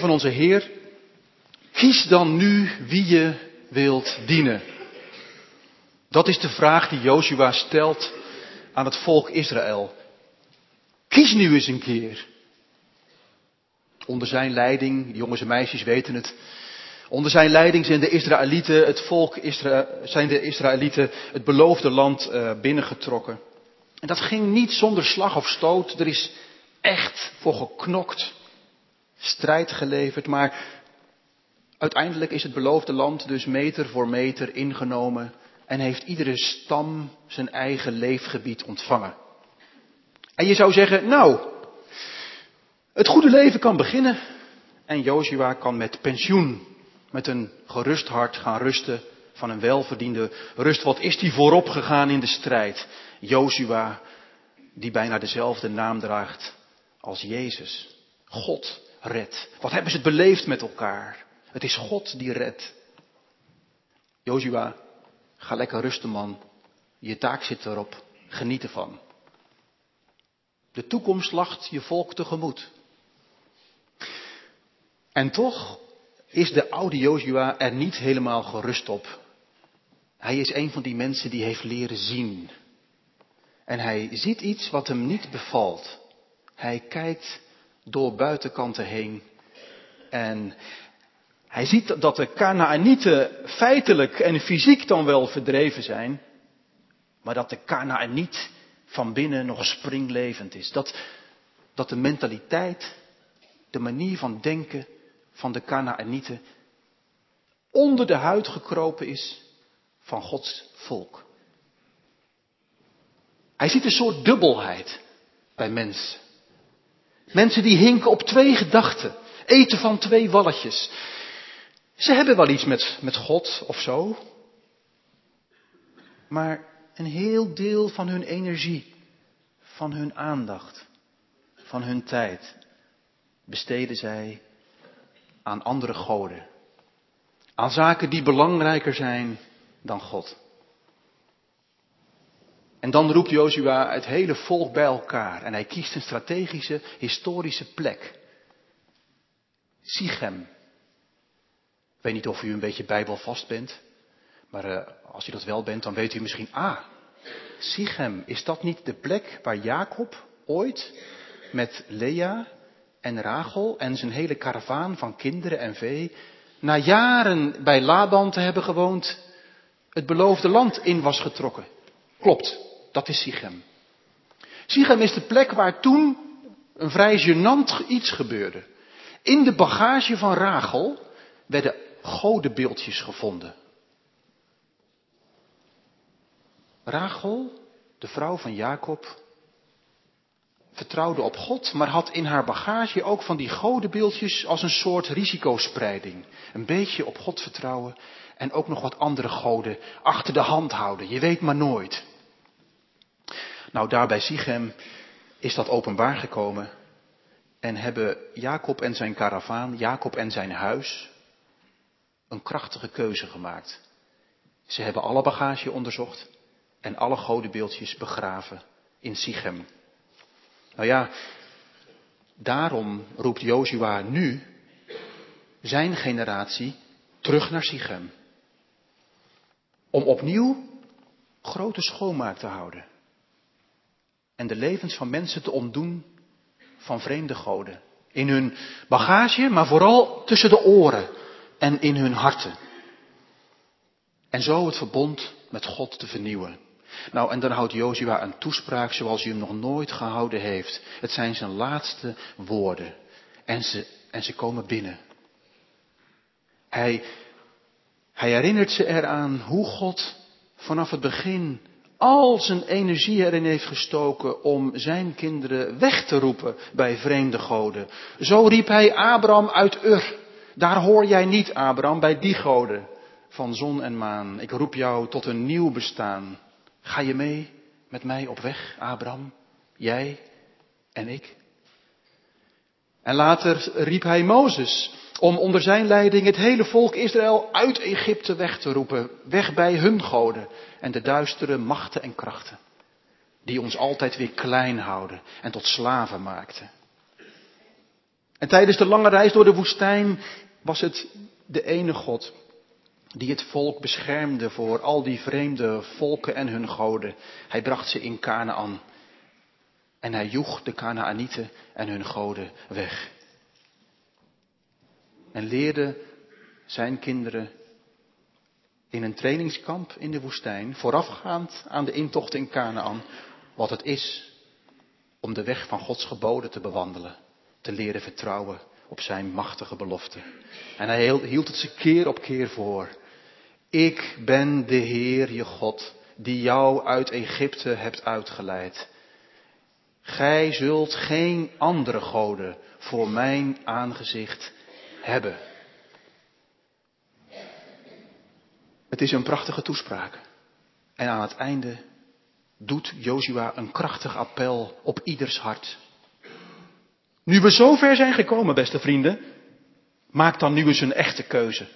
van onze Heer, kies dan nu wie je wilt dienen. Dat is de vraag die Joshua stelt aan het volk Israël. Kies nu eens een keer. Onder zijn leiding, jongens en meisjes weten het, onder zijn leiding zijn de Israëlieten, het volk Isra zijn de Israëlieten het beloofde land uh, binnengetrokken. En dat ging niet zonder slag of stoot. Er is echt voor geknokt, strijd geleverd, maar uiteindelijk is het beloofde land dus meter voor meter ingenomen en heeft iedere stam zijn eigen leefgebied ontvangen. En je zou zeggen, nou, het goede leven kan beginnen en Joshua kan met pensioen, met een gerust hart gaan rusten van een welverdiende rust. Wat is die voorop gegaan in de strijd? Joshua, die bijna dezelfde naam draagt als Jezus. God redt. Wat hebben ze het beleefd met elkaar? Het is God die redt. Joshua, ga lekker rusten man. Je taak zit erop. Geniet ervan. De toekomst lacht je volk tegemoet. En toch is de oude Joshua er niet helemaal gerust op. Hij is een van die mensen die heeft leren zien. En hij ziet iets wat hem niet bevalt. Hij kijkt door buitenkanten heen. En hij ziet dat de Kanaanieten feitelijk en fysiek dan wel verdreven zijn. Maar dat de Kanaaniet van binnen nog springlevend is. Dat, dat de mentaliteit, de manier van denken van de Kanaanieten onder de huid gekropen is van Gods volk. Hij ziet een soort dubbelheid bij mensen. Mensen die hinken op twee gedachten. Eten van twee walletjes. Ze hebben wel iets met, met God of zo. Maar een heel deel van hun energie, van hun aandacht, van hun tijd besteden zij aan andere goden. Aan zaken die belangrijker zijn dan God. En dan roept Jozua het hele volk bij elkaar en hij kiest een strategische, historische plek. Sichem. Ik weet niet of u een beetje bijbelvast bent, maar uh, als u dat wel bent, dan weet u misschien, ah, Sichem, is dat niet de plek waar Jacob ooit met Lea en Rachel en zijn hele karavaan van kinderen en vee, na jaren bij Laban te hebben gewoond, het beloofde land in was getrokken? Klopt. Dat is Sichem. Sichem is de plek waar toen een vrij gênant iets gebeurde. In de bagage van Rachel werden godenbeeldjes gevonden. Rachel, de vrouw van Jacob, vertrouwde op God, maar had in haar bagage ook van die godenbeeldjes als een soort risicospreiding. Een beetje op God vertrouwen en ook nog wat andere goden achter de hand houden. Je weet maar nooit. Nou, daar bij Sichem is dat openbaar gekomen. En hebben Jacob en zijn karavaan, Jacob en zijn huis, een krachtige keuze gemaakt. Ze hebben alle bagage onderzocht en alle godenbeeldjes begraven in Sichem. Nou ja, daarom roept Jozua nu zijn generatie terug naar Sichem. Om opnieuw grote schoonmaak te houden en de levens van mensen te ontdoen van vreemde goden. In hun bagage, maar vooral tussen de oren en in hun harten. En zo het verbond met God te vernieuwen. Nou, en dan houdt Jozua een toespraak zoals hij hem nog nooit gehouden heeft. Het zijn zijn laatste woorden. En ze, en ze komen binnen. Hij, hij herinnert ze eraan hoe God vanaf het begin al zijn energie erin heeft gestoken om zijn kinderen weg te roepen bij vreemde goden. Zo riep hij Abraham uit Ur. Daar hoor jij niet, Abraham, bij die goden van zon en maan. Ik roep jou tot een nieuw bestaan. Ga je mee met mij op weg, Abraham? Jij en ik? En later riep hij Mozes om onder zijn leiding het hele volk Israël uit Egypte weg te roepen, weg bij hun goden en de duistere machten en krachten, die ons altijd weer klein houden en tot slaven maakten. En tijdens de lange reis door de woestijn was het de ene God die het volk beschermde voor al die vreemde volken en hun goden. Hij bracht ze in Canaan. En hij joeg de Canaanieten en hun goden weg. En leerde zijn kinderen in een trainingskamp in de woestijn, voorafgaand aan de intocht in Canaan, wat het is om de weg van Gods geboden te bewandelen, te leren vertrouwen op zijn machtige belofte. En hij hield het ze keer op keer voor. Ik ben de Heer je God, die jou uit Egypte hebt uitgeleid. Gij zult geen andere goden voor mijn aangezicht hebben. Het is een prachtige toespraak. En aan het einde doet Jozua een krachtig appel op ieders hart. Nu we zo ver zijn gekomen, beste vrienden, maak dan nu eens een echte keuze.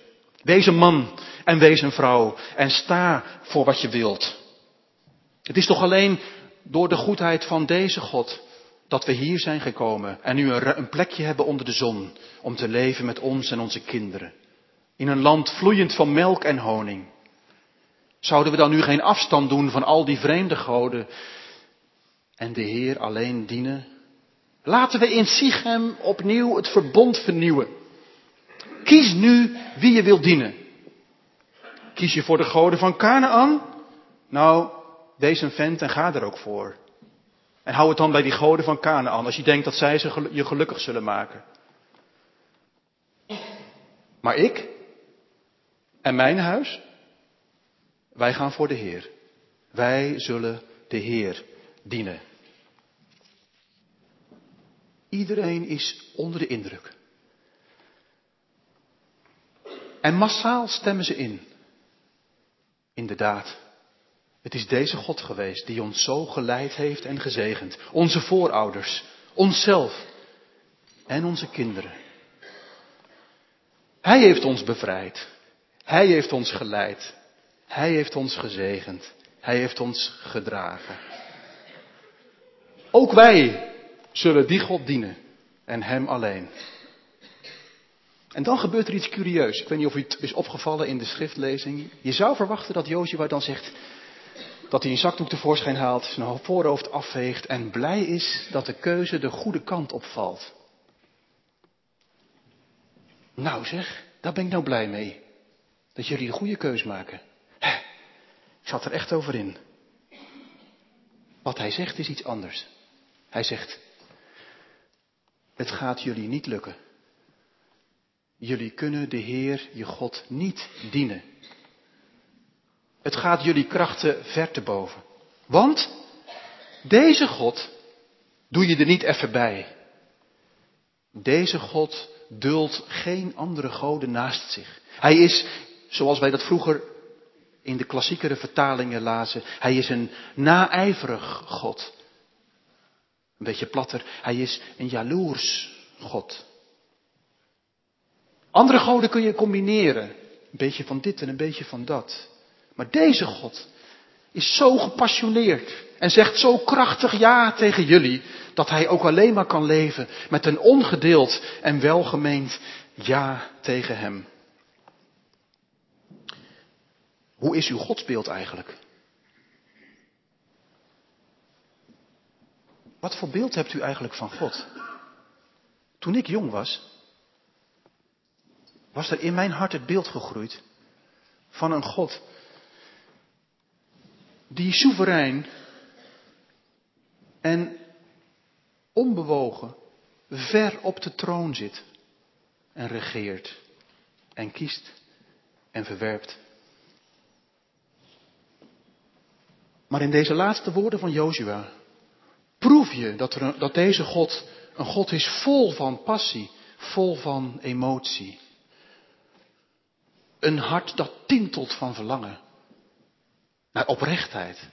Wees een man en wees een vrouw en sta voor wat je wilt. Het is toch alleen door de goedheid van deze God dat we hier zijn gekomen en nu een plekje hebben onder de zon om te leven met ons en onze kinderen. In een land vloeiend van melk en honing. Zouden we dan nu geen afstand doen van al die vreemde goden en de Heer alleen dienen? Laten we in Sichem opnieuw het verbond vernieuwen. Kies nu wie je wilt dienen. Kies je voor de goden van Canaan? Nou, een vent en ga er ook voor. En hou het dan bij die goden van Canaan als je denkt dat zij je gelukkig zullen maken. Maar ik en mijn huis, wij gaan voor de Heer. Wij zullen de Heer dienen. Iedereen is onder de indruk. En massaal stemmen ze in. Inderdaad, het is deze God geweest die ons zo geleid heeft en gezegend. Onze voorouders, onszelf en onze kinderen. Hij heeft ons bevrijd. Hij heeft ons geleid. Hij heeft ons gezegend. Hij heeft ons gedragen. Ook wij zullen die God dienen en Hem alleen. En dan gebeurt er iets curieus. Ik weet niet of u het is opgevallen in de schriftlezing. Je zou verwachten dat Jozua dan zegt dat hij een zakdoek tevoorschijn haalt, zijn voorhoofd afveegt en blij is dat de keuze de goede kant opvalt. Nou zeg, daar ben ik nou blij mee. Dat jullie de goede keus maken. Ik zat er echt over in. Wat hij zegt is iets anders. Hij zegt, het gaat jullie niet lukken. Jullie kunnen de Heer, je God, niet dienen. Het gaat jullie krachten ver te boven. Want deze God doe je er niet even bij. Deze God duldt geen andere goden naast zich. Hij is, zoals wij dat vroeger in de klassiekere vertalingen lazen, hij is een naijverig God. Een beetje platter, hij is een jaloers God. Andere goden kun je combineren. Een beetje van dit en een beetje van dat. Maar deze God is zo gepassioneerd en zegt zo krachtig ja tegen jullie, dat hij ook alleen maar kan leven met een ongedeeld en welgemeend ja tegen hem. Hoe is uw godsbeeld eigenlijk? Wat voor beeld hebt u eigenlijk van God? Toen ik jong was, was er in mijn hart het beeld gegroeid van een God die soeverein en onbewogen ver op de troon zit en regeert en kiest en verwerpt. Maar in deze laatste woorden van Jozua proef je dat, er, dat deze God een God is vol van passie, vol van emotie. Een hart dat tintelt van verlangen. Naar oprechtheid.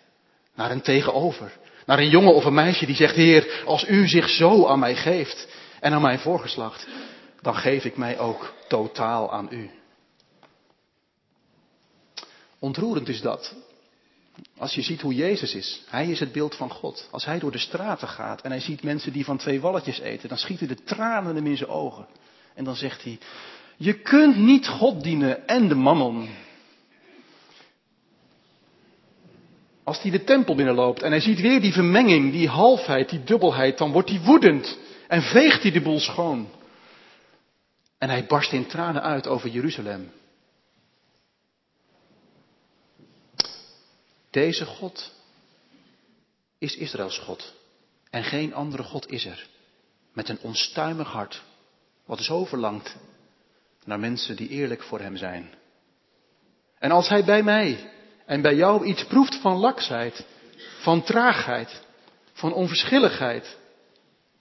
Naar een tegenover. Naar een jongen of een meisje die zegt, Heer, als u zich zo aan mij geeft en aan mijn voorgeslacht, dan geef ik mij ook totaal aan u. Ontroerend is dat. Als je ziet hoe Jezus is, hij is het beeld van God. Als hij door de straten gaat en hij ziet mensen die van twee walletjes eten, dan schieten de tranen hem in zijn ogen. En dan zegt hij, je kunt niet God dienen en de mammon. Als hij de tempel binnenloopt en hij ziet weer die vermenging, die halfheid, die dubbelheid, dan wordt hij woedend en veegt hij de boel schoon. En hij barst in tranen uit over Jeruzalem. Deze God is Israëls God. En geen andere God is er. Met een onstuimig hart. Wat zo verlangt naar mensen die eerlijk voor hem zijn. En als hij bij mij en bij jou iets proeft van laksheid, van traagheid, van onverschilligheid,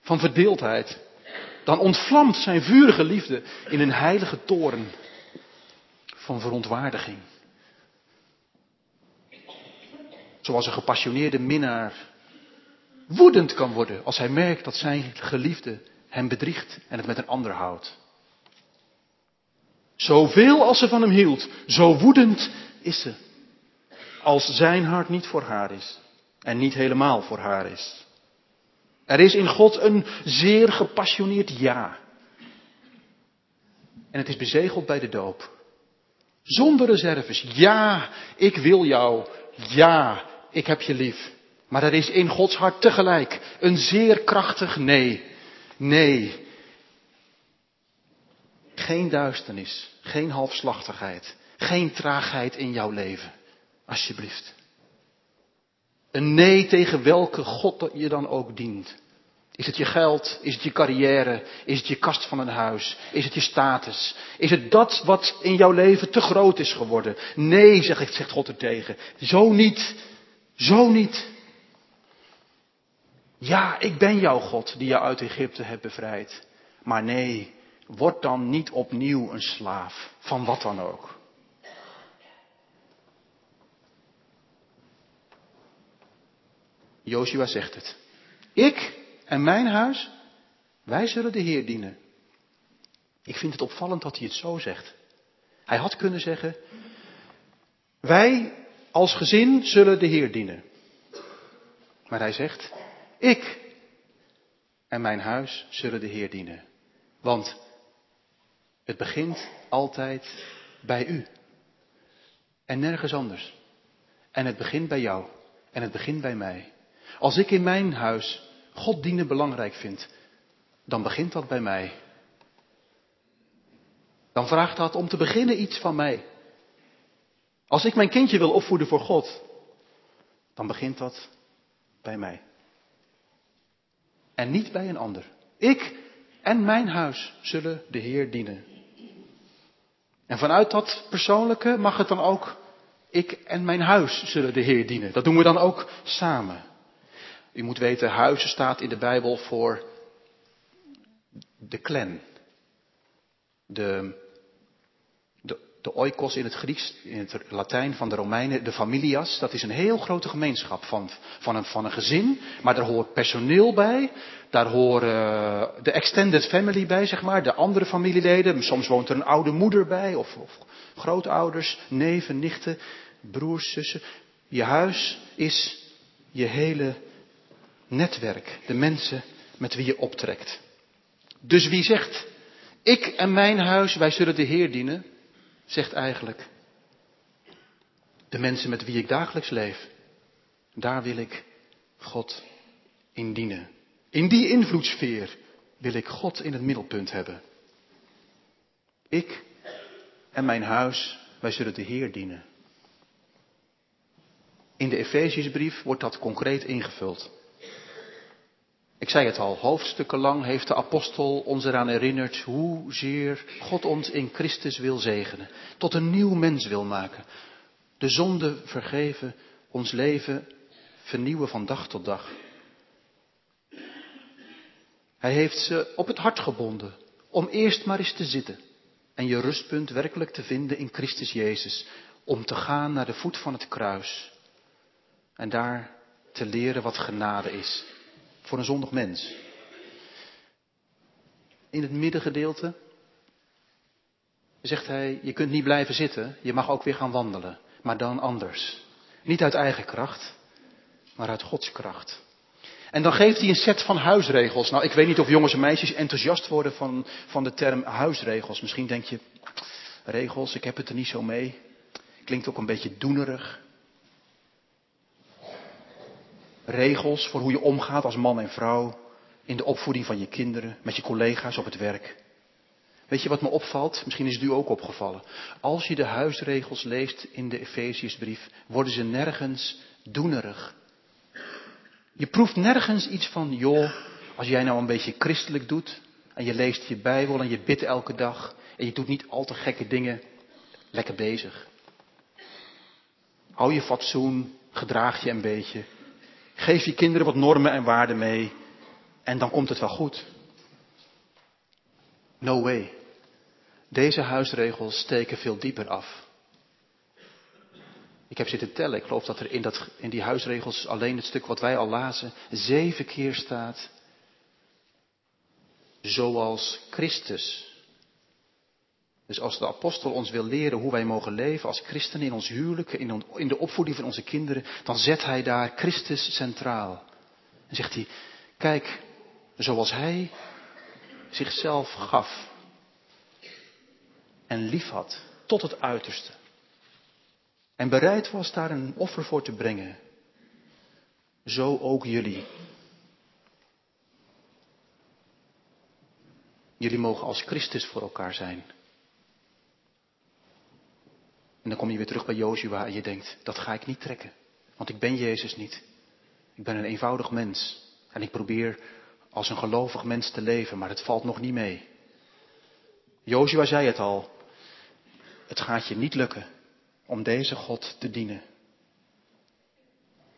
van verdeeldheid, dan ontvlamt zijn vurige liefde in een heilige toren van verontwaardiging. Zoals een gepassioneerde minnaar woedend kan worden als hij merkt dat zijn geliefde hem bedriegt en het met een ander houdt. Zoveel als ze van hem hield, zo woedend is ze. Als zijn hart niet voor haar is en niet helemaal voor haar is. Er is in God een zeer gepassioneerd ja. En het is bezegeld bij de doop. Zonder reserves. Ja, ik wil jou. Ja, ik heb je lief. Maar er is in Gods hart tegelijk een zeer krachtig nee. Nee. Geen duisternis, geen halfslachtigheid, geen traagheid in jouw leven. Alsjeblieft. Een nee tegen welke God je dan ook dient. Is het je geld? Is het je carrière? Is het je kast van een huis? Is het je status? Is het dat wat in jouw leven te groot is geworden? Nee, zegt, God er tegen. Zo niet. Zo niet. Ja, ik ben jouw God die jou uit Egypte hebt bevrijd. Maar nee, word dan niet opnieuw een slaaf van wat dan ook. Joshua zegt het. Ik en mijn huis, wij zullen de Heer dienen. Ik vind het opvallend dat hij het zo zegt. Hij had kunnen zeggen, wij als gezin zullen de Heer dienen. Maar hij zegt, ik en mijn huis zullen de Heer dienen. Want het begint altijd bij u. En nergens anders. En het begint bij jou. En het begint bij mij. Als ik in mijn huis God dienen belangrijk vind, dan begint dat bij mij. Dan vraagt dat om te beginnen iets van mij. Als ik mijn kindje wil opvoeden voor God, dan begint dat bij mij. En niet bij een ander. Ik en mijn huis zullen de Heer dienen. En vanuit dat persoonlijke mag het dan ook, ik en mijn huis zullen de Heer dienen. Dat doen we dan ook samen. U moet weten, huizen staat in de Bijbel voor de clan. De, de, de oikos in het Grieks, in het Latijn van de Romeinen, de familias. Dat is een heel grote gemeenschap van, van, een, van een gezin. Maar daar hoort personeel bij. Daar horen de extended family bij, zeg maar. De andere familieleden. Soms woont er een oude moeder bij. Of grootouders, neven, nichten, broers, zussen. Je huis is je hele netwerk, de mensen met wie je optrekt. Dus wie zegt, ik en mijn huis, wij zullen de Heer dienen, zegt eigenlijk, de mensen met wie ik dagelijks leef, daar wil ik God in dienen. In die invloedssfeer wil ik God in het middelpunt hebben. Ik en mijn huis, wij zullen de Heer dienen. In de Efeziësbrief wordt dat concreet ingevuld. Ik zei het al, hoofdstukken lang heeft de apostel ons eraan herinnerd hoezeer God ons in Christus wil zegenen, tot een nieuw mens wil maken, de zonde vergeven, ons leven vernieuwen van dag tot dag. Hij heeft ze op het hart gebonden om eerst maar eens te zitten en je rustpunt werkelijk te vinden in Christus Jezus, om te gaan naar de voet van het kruis en daar te leren wat genade is voor een zondig mens. In het middengedeelte zegt hij, je kunt niet blijven zitten, je mag ook weer gaan wandelen, maar dan anders. Niet uit eigen kracht, maar uit Gods kracht. En dan geeft hij een set van huisregels. Nou, ik weet niet of jongens en meisjes enthousiast worden van, van de term huisregels. Misschien denk je, regels, ik heb het er niet zo mee. Klinkt ook een beetje doenerig. Regels voor hoe je omgaat als man en vrouw. In de opvoeding van je kinderen, met je collega's op het werk. Weet je wat me opvalt? Misschien is het u ook opgevallen. Als je de huisregels leest in de Efeziësbrief, worden ze nergens doenerig. Je proeft nergens iets van, joh, als jij nou een beetje christelijk doet, en je leest je Bijbel en je bidt elke dag, en je doet niet al te gekke dingen, lekker bezig. Hou je fatsoen, gedraag je een beetje. Geef je kinderen wat normen en waarden mee, en dan komt het wel goed. No way. Deze huisregels steken veel dieper af. Ik heb zitten tellen. Ik geloof dat er in, dat, in die huisregels alleen het stuk wat wij al lazen zeven keer staat. Zoals Christus. Dus als de apostel ons wil leren hoe wij mogen leven als christenen in ons huwelijk, in, de opvoeding van onze kinderen, dan zet hij daar Christus centraal. En zegt hij, kijk, zoals hij zichzelf gaf en lief had tot het uiterste. En bereid was daar een offer voor te brengen. Zo ook jullie. Jullie mogen als Christus voor elkaar zijn. En dan kom je weer terug bij Jozua en je denkt, dat ga ik niet trekken. Want ik ben Jezus niet. Ik ben een eenvoudig mens. En ik probeer als een gelovig mens te leven, maar het valt nog niet mee. Jozua zei het al. Het gaat je niet lukken om deze God te dienen.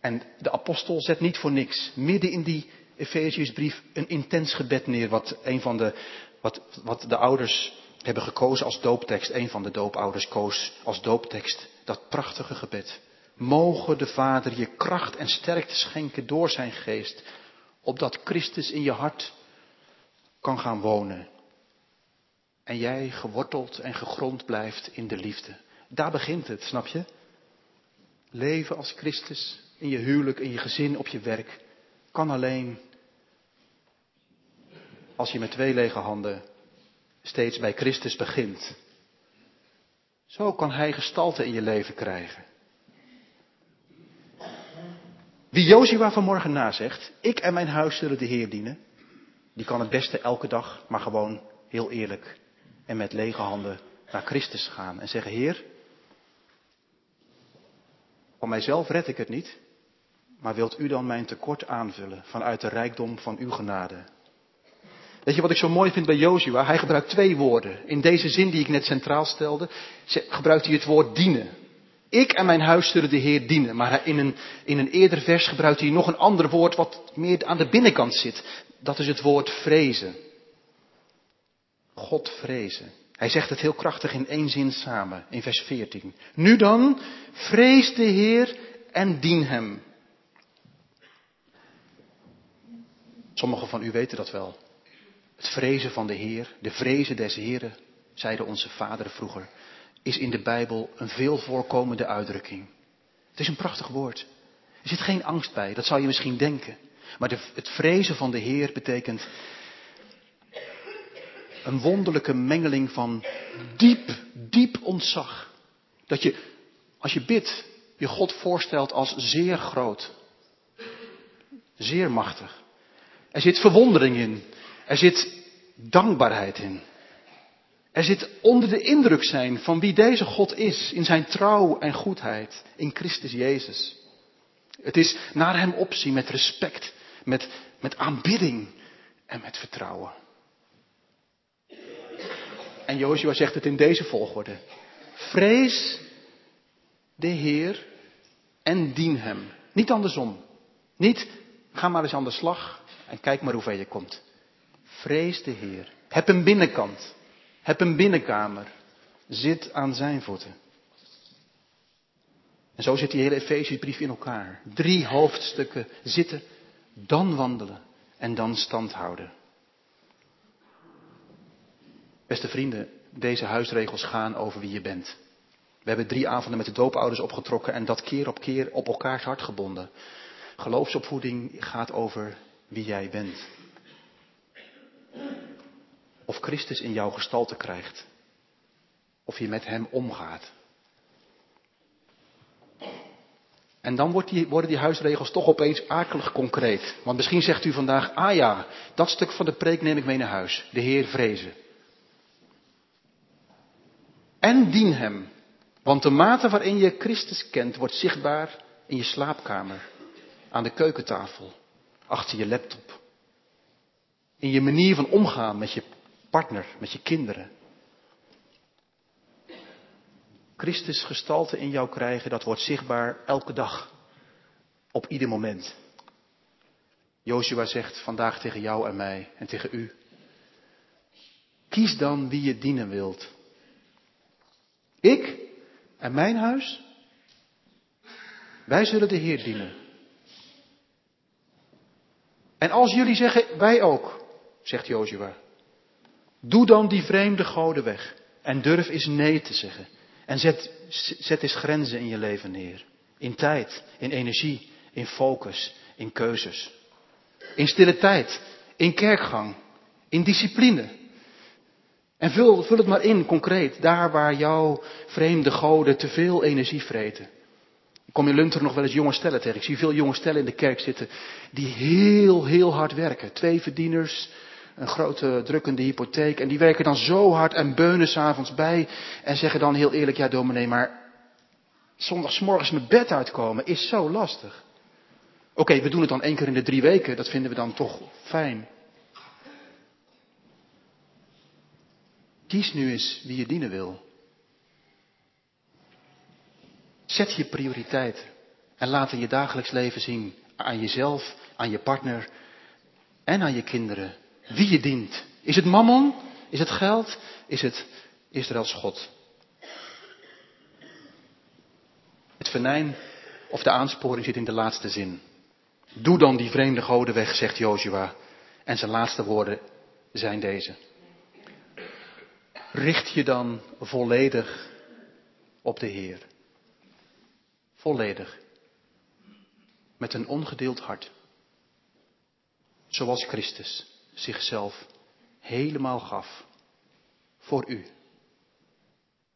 En de apostel zet niet voor niks midden in die Efeziësbrief een intens gebed neer, wat een van de, wat, wat de ouders hebben gekozen als dooptekst. Een van de doopouders koos als dooptekst dat prachtige gebed. Mogen de Vader je kracht en sterkte schenken door zijn geest, opdat Christus in je hart kan gaan wonen. En jij geworteld en gegrond blijft in de liefde. Daar begint het, snap je? Leven als Christus in je huwelijk, in je gezin, op je werk, kan alleen als je met twee lege handen steeds bij Christus begint. Zo kan Hij gestalte in je leven krijgen. Wie Jozua vanmorgen nazegt, ik en mijn huis zullen de Heer dienen, die kan het beste elke dag, maar gewoon heel eerlijk en met lege handen naar Christus gaan en zeggen, Heer, van mijzelf red ik het niet, maar wilt u dan mijn tekort aanvullen vanuit de rijkdom van uw genade? Weet je wat ik zo mooi vind bij Jozua? Hij gebruikt twee woorden. In deze zin die ik net centraal stelde, gebruikt hij het woord dienen. Ik en mijn huis zullen de Heer dienen. Maar in een, in een eerder vers gebruikt hij nog een ander woord wat meer aan de binnenkant zit. Dat is het woord vrezen. God vrezen. Hij zegt het heel krachtig in één zin samen, in vers 14. Nu dan, vrees de Heer en dien Hem. Sommigen van u weten dat wel. Het vrezen van de Heer, de vrezen des Heren, zeiden onze vaderen vroeger, is in de Bijbel een veel voorkomende uitdrukking. Het is een prachtig woord. Er zit geen angst bij, dat zou je misschien denken. Maar het vrezen van de Heer betekent een wonderlijke mengeling van diep, diep ontzag. Dat je, als je bidt, je God voorstelt als zeer groot. Zeer machtig. Er zit verwondering in. Er zit dankbaarheid in. Er zit onder de indruk zijn van wie deze God is, in zijn trouw en goedheid, in Christus Jezus. Het is naar Hem opzien met respect, met, met aanbidding en met vertrouwen. En Joshua zegt het in deze volgorde. Vrees de Heer en dien Hem. Niet andersom. Niet, ga maar eens aan de slag en kijk maar hoe ver je komt. Vrees de Heer. Heb een binnenkant. Heb een binnenkamer. Zit aan zijn voeten. En zo zit die hele Efeziëbrief in elkaar. Drie hoofdstukken zitten, dan wandelen en dan stand houden. Beste vrienden, deze huisregels gaan over wie je bent. We hebben drie avonden met de doopouders opgetrokken en dat keer op keer op elkaars hart gebonden. Geloofsopvoeding gaat over wie jij bent. Of Christus in jouw gestalte krijgt. Of je met Hem omgaat. En dan worden die huisregels toch opeens akelig concreet. Want misschien zegt u vandaag, ah ja, dat stuk van de preek neem ik mee naar huis. De Heer vrezen. En dien Hem. Want de mate waarin je Christus kent wordt zichtbaar in je slaapkamer, aan de keukentafel, achter je laptop. In je manier van omgaan met je partner, met je kinderen. Christus gestalte in jou krijgen, dat wordt zichtbaar elke dag. Op ieder moment. Joshua zegt vandaag tegen jou en mij en tegen u. Kies dan wie je dienen wilt. Ik en mijn huis? Wij zullen de Heer dienen. En als jullie zeggen, wij ook, zegt Joshua. Doe dan die vreemde goden weg. En durf eens nee te zeggen. En zet, zet eens grenzen in je leven neer. In tijd, in energie, in focus, in keuzes. In stille tijd, in kerkgang, in discipline. En vul, vul het maar in concreet, daar waar jouw vreemde goden te veel energie vreten. Ik kom in Lunter nog wel eens jonge stellen tegen. Ik zie veel jonge stellen in de kerk zitten die heel, heel hard werken. Twee verdieners, een grote drukkende hypotheek. En die werken dan zo hard en beunen s'avonds bij. En zeggen dan heel eerlijk, ja dominee, maar zondagsmorgens mijn bed uitkomen is zo lastig. Oké, we doen het dan één keer in de drie weken. Dat vinden we dan toch fijn. Kies nu eens wie je dienen wil. Zet je prioriteit en laat in je dagelijks leven zien aan jezelf, aan je partner en aan je kinderen wie je dient. Is het mammon? Is het geld? Is het Israëls God? Het venijn of de aansporing zit in de laatste zin. Doe dan die vreemde goden weg, zegt Joshua. En zijn laatste woorden zijn deze. Richt je dan volledig op de Heer. Volledig. Met een ongedeeld hart. Zoals Christus zichzelf helemaal gaf. Voor u.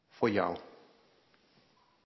Voor jou.